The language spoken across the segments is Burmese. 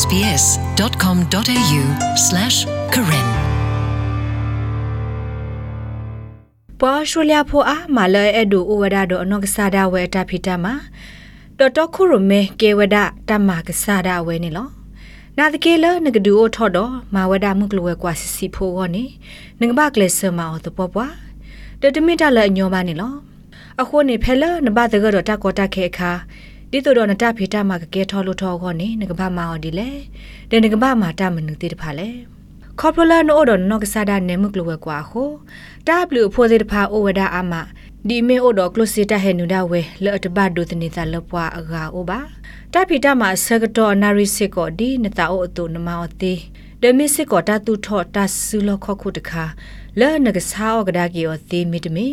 sbs.com.au/karen ပွာရှူလျာဖိုအားမလဲအဒူဩဝဒဒအနောကစားဒဝဲတာဖီတာမှာတော်တော်ခုရမဲကေဝဒတမကစားဒဝဲနေလောနာတကေလနကဒူအိုထော်တော့မဝဒမှုကလဝဲကွာစီစီဖိုကောနေငကဘကလေဆမအောတပေါ်ပွားတတမီတလညောပါနေလောအခုနေဖဲလနဘတကတော့တကောတခဲခါ ဒီတို့တော့နတဖေတာမှာကကဲထော်လို့ထော်ကောနေငကဘမအော်ဒီလေတဲ့ငကဘမှာတမနုတိတဖာလေခေါပလနိုဒနော့ကဆာဒနေမှုကလဝဲကွာဟိုတာဘလူဖိုစေတဖာအိုဝဒအာမဒီမေအိုဒကလစီတာဟေနူဒါဝဲလော့တဘတ်ဒုတနေတာလပွားအဂါအိုဘာတာဖီတာမှာဆကတော်နာရီစစ်ကိုဒီနတာအိုအတူနမောတိဒမစ်စစ်ကိုတာတူထော့တာဆူလခခုတခါလဲနကစားအောကဒါကီယောသေမီတမီ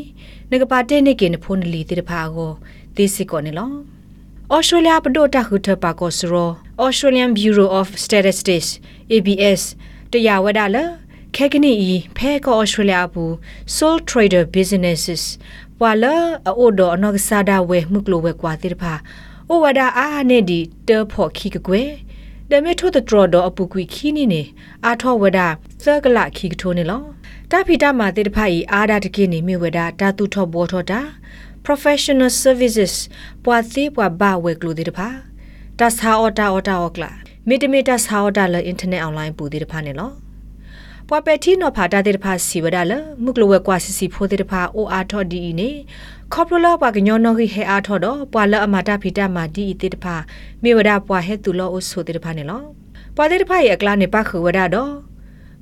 နကပါတဲ့နေကေနဖုန်လီတိတဖာကိုသေစစ်ကိုနေလော Australia ပဒိုတာခုထပါကောစရော Australian Bureau of Statistics ABS တရားဝဒလခဲကနီဤဖဲကော Australia ဘူး Sole Trader Businesses ဝါလာအိုဒအနောကဆာဒဝဲမှုကလိုဝဲကွာတိတဖာအိုဝဒအာနေဒီတေဖို့ခီကကွဲဒမေထိုတထရဒအပူကွီခီနီနေအာထောဝဒသကလခီကထိုးနေလောတာဖီတာမာတိတဖာဤအာဒတကိနေမြဝဒတာတူထောဘောထောတာ professional services ပွာသေးပွာဘာဝဲကလိုတိတဖာတဆာအော်တာအော်တာအော်ကလာမီတမီတာဆာအော်တာလအင်တာနက်အွန်လိုင်းပူတိတဖာနေလောပွာပက်တီနော်ဖာတာတေတဖာစီဝဒါလမုကလဝဲကွာစီစီဖိုတေတဖာအိုအာထော်ဒီနေခေါပလလပွာကညောနော်ဟိဟဲအာထော်တော့ပွာလအမတာဖီတာမာဒီတေတဖာမေဝဒါပွာဟဲတူလောအိုဆိုတေတဖာနေလောပွာတေတဖာရဲ့အကလာနေပါခဝဒါတော့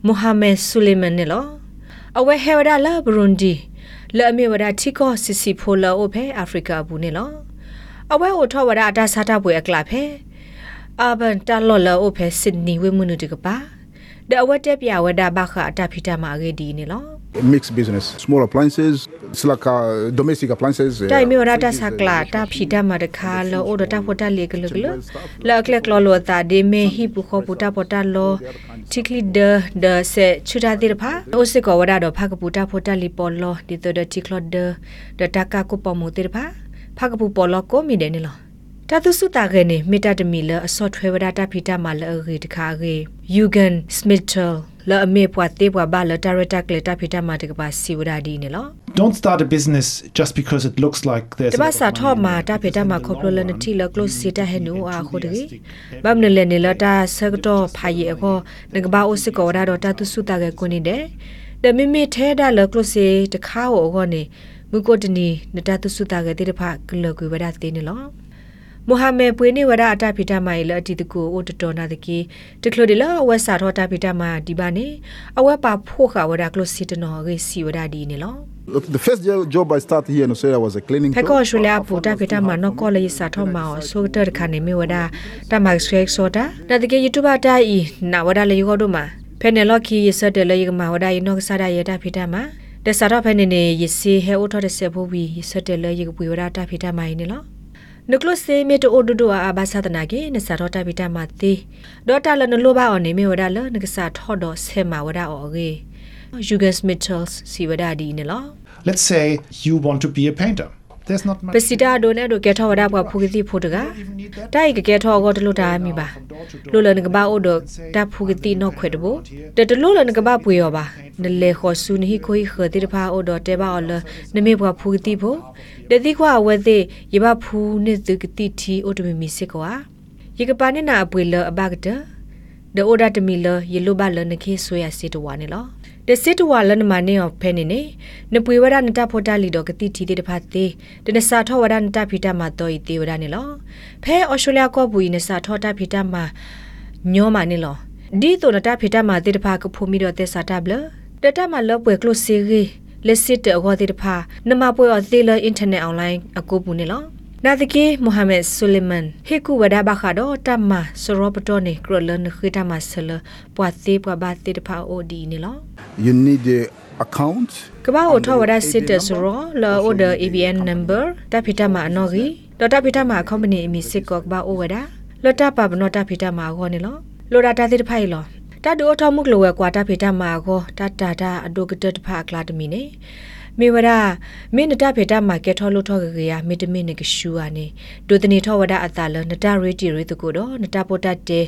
မိုဟာမက်ဆူလီမန်နေလောအဝဲဟဲဝဒါလာဘရွန်ဒီ လဲ့မေဝဒါတီကောစီစီဖိုလောအိုဖဲအာဖရိကဘူးနေလောအဝဲဟိုထော်ဝဒါအတာစားတာပွေအကလာဖဲအာဘန်တာလော်လောအိုဖဲဆစ်နီဝဲမှုနုတကပါဒအဝတ်တက်ပြဝဒဘခအတဖိတမှာအကြီးဒီနေလော mixed business small appliances it's like uh, domestic appliances တိုင်မျိုးရတာစကလာတာဖိတမှာတခါလောအိုဒတာဖတာလေကလကလလောက်ကလကလောလောတာဒီမေဟိပုခောပုတာဖတာလောတိကလီဒဒဆေချူတာတိရဖာအိုစကောဝဒါတော့ဖကပုတာဖတာလီပေါ်လောဒီတဒတိကလဒဒတာကာကိုပမိုတိရဖာဖကပုပေါ်လောကိုမီတယ်နေလော တတုစုတာကနေမီတာတမီလအစော့ထွဲဝဒတာဖိတမှာလအဂေတခါဂေယူဂန်စမစ်တယ်လာအမေပွားတေးပွားဘာလတာရတာကလေတာဖိတမှာတကပါစီဝဒဒီနေလော Don't start a business just because it looks like there's တ a ဘာ lot of စာ money ထော in မှာ it. တာဖိတမှာခေါပလလနတီလကလုစီတာဟဲနူအာခိုတကြီးဘမ်နလေနေလတာဆကတော့ဖာရီအခေါငကဘာအိုစကောဒါတော့တာတုစုတာကကိုနေတယ်တမီမီထဲဒါလကလုစီတခါဟောခေါနေမုကိုတနီနတာတုစုတာကတိတဖကလကွေဝဒတေနေလော မိုဟာမက်ပွေးနေဝဒအတာဖိတမိုင်လအတီတကူအိုတတော်နာတကီတကလိုဒီလအဝက်စာထောတာဖိတမဒီပါနေအဝက်ပါဖို့ခဝဒကလိုစီတနော်ရေစီဝဒဒီနေလော Look, the first jo- job I started here in Australia was a cleaning ဖက် job. ကောရှူလျာပူတာဖိတမနော်ကောလေးစာထောမှာဆိုတရခနေမီဝဒတမက်စရက်ဆိုတာနာတကီ YouTube တာဤနာဝဒလေယောဒုမှာဖဲနယ်လော်ခီရစတဲ့လေယကမှာဝဒယနောကစားရတာဖိတမတဆာတော့ဖဲနေနေရစီဟဲအိုထော်တဲ့ဆေဖိုးဝီရစတဲ့လေယ နေလောနုကလစေမေတိုအိုဒူဒူအာဘာသဒနာကေနစာတော့တပိတမတိဒေါ်တာလနလိုဘာအော်နေမေဝဒါလနကစာထော်တော့ဆေမာဝဒါအော်ကေယူဂက်စမစ်ချယ်စ်စီဝဒါဒီနေလော Let's say you want to be a painter. There's not much. ပစီတာဒိုနဲ့ဒိုကဲထော်ဝဒါပွားဖူကတိဖိုတကတိုက်ကကဲထော်ကောတလို့တာမိပါလိုလနကဘာအိုဒတာဖူကတိနော်ခွေတဘတတလို့လနကဘာပွေရောပါ နလေခောဆူနီကိုခတိတဖာအိုဒတဲဘာအော်လနမေပွားဖူကတိဖိုတတိခွာဝဲသေးရဘဖူနေသူကတိတီအိုတမီမီစစ်ကွာယကပါနေနာအပွေလအဘကတဒအိုဒတမီလယေလိုဘလနခေဆွေရစစ်တဝါနေလောတစစ်တဝါလနမနေော်ဖဲနေနေနပွေဝဒနတဖောတလီတော့ကတိတီတေတဖတ်သေးတနစာထောဝဒနတဖီတမတော့ဤတေဝဒနေလောဖဲအော်စတြေးလျကောဘူနစာထောတဖီတမညောမနေလောဒီတော့နတဖီတမတေတဖကဖိုမီတော့တေစာတဘလ တတမလောပွေကလုစီရီလက်စစ်တဲ့အောတေတဖနမပွေအော်သေးလအင်တာနက်အွန်လိုင်းအကူပူနေလောနာတကေမိုဟာမက်ဆူလီမန်ဟေကူဝဒါဘခါတော့တမဆရောပတော်နေကရလန်ခိတမဆလပွာသေးပွာဘာတေတဖအိုဒီနေလော You need the account. ကဘာအိုထောဝဒစစ်တဆရောလာအိုဒါ ABN number တဖိတမအနော်ကြီးဒေါ်တဖိတမ company အမီစစ်ကောကဘာအိုဝဒါလော်တာပဘနောတဖိတမခေါနေလောလော်ဒါတာတိတဖိုင်လော တဒိုထောမှုကလောဝဲကွာတဖိတမခေါတတာတာအဒိုကတတဖာကလာတမီနေမေဝဒမင်းနတဖေတာမာကက်ထောလို့ထောကကရမေတမင်းနကရှူအနေဒုတနေထောဝဒအတာလနတရေတီရေတကိုတော့နတပိုတတေ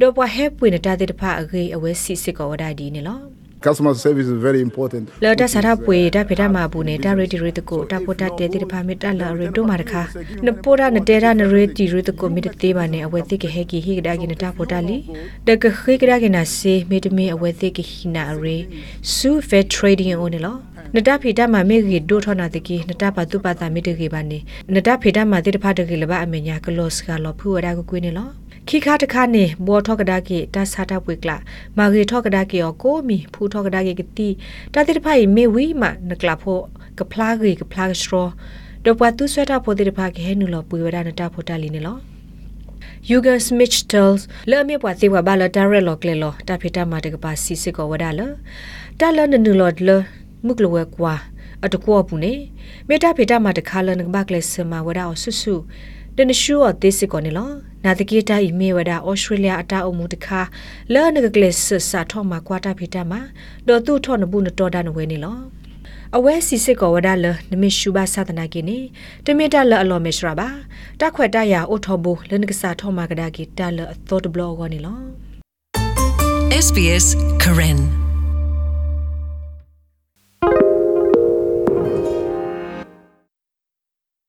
ဒေါ်ပွားဟဲပွေနတတဲ့တဖအဂေအဝဲစီစစ်ကောဝဒဒီနေလော Customer service is very important. လော်တာစာရပွေတာဖေတာမာဘူးနေတာရေတီရေတကိုတာပိုတတေတဲ့တဖမေတလာရေတို့မာတခါနပိုရာနတေရာနရေတီရေတကိုမေတသေးပါနေအဝဲသိကဟဲကီဟိကဒါကီနတာပိုတလီတကခိကဒါကီနာစေမေတမင်းအဝဲသိကဟိနာရေဆူဖဲထရေဒင်းအိုနေလောနတဖေတာမာမေဂီဒိုထောနာတကီနတပါတုပါတာမေတကေပါနေနတဖေတာမာတေတဖတကေလဘအမေညာကလော့စကလောဖူဝဒါကိုကွေးနေလော ခိခါတခါနေဘောထောကဒါကေတဆာတာပွေကလာမာဂီထောကဒါကေယောကိုမီဖူထောကဒါကေကတိတာတိတဖိုင်မေဝီမနကလာဖို့ကဖလာဂီကဖလာစထရတော့ပွားသူဆွဲတာဖို့တိတဖာကေဟဲနူလောပွေဝဒါနတာဖို့တာလီနေလော Yuga Smith tells လဲ့မြပွားသေးဝဘာလတာရက်လောကလေလောတာဖေတာမာတကပါစီစစ်ကောဝဒါလတာလနနူလောလမုကလဝဲကွာအတကောပူနေမေတာဖေတာမာတခါလနကဘကလေစမဝဒါဆူဆူ တနရှူအသေးစစ်ကောနေလောနာတကေတာအီမေဝဒါဩစတြေးလျအတာအုံမူတခါလဲနကကလေဆစာထောမှာကွာတာဖေတာမာဒေါ်သူထောနဘူးနတော်ဒါနဝဲနေလောအဝဲစီစစ်ကောဝဒါလနမရှူဘာသဒနာကိနေတမီတာလအလောမေရှရာဘာတခွက်တရအိုထောဘူလနကစာထောမှာကဒါကိတာလအသောတဘလောဂောနေလော SBS Karen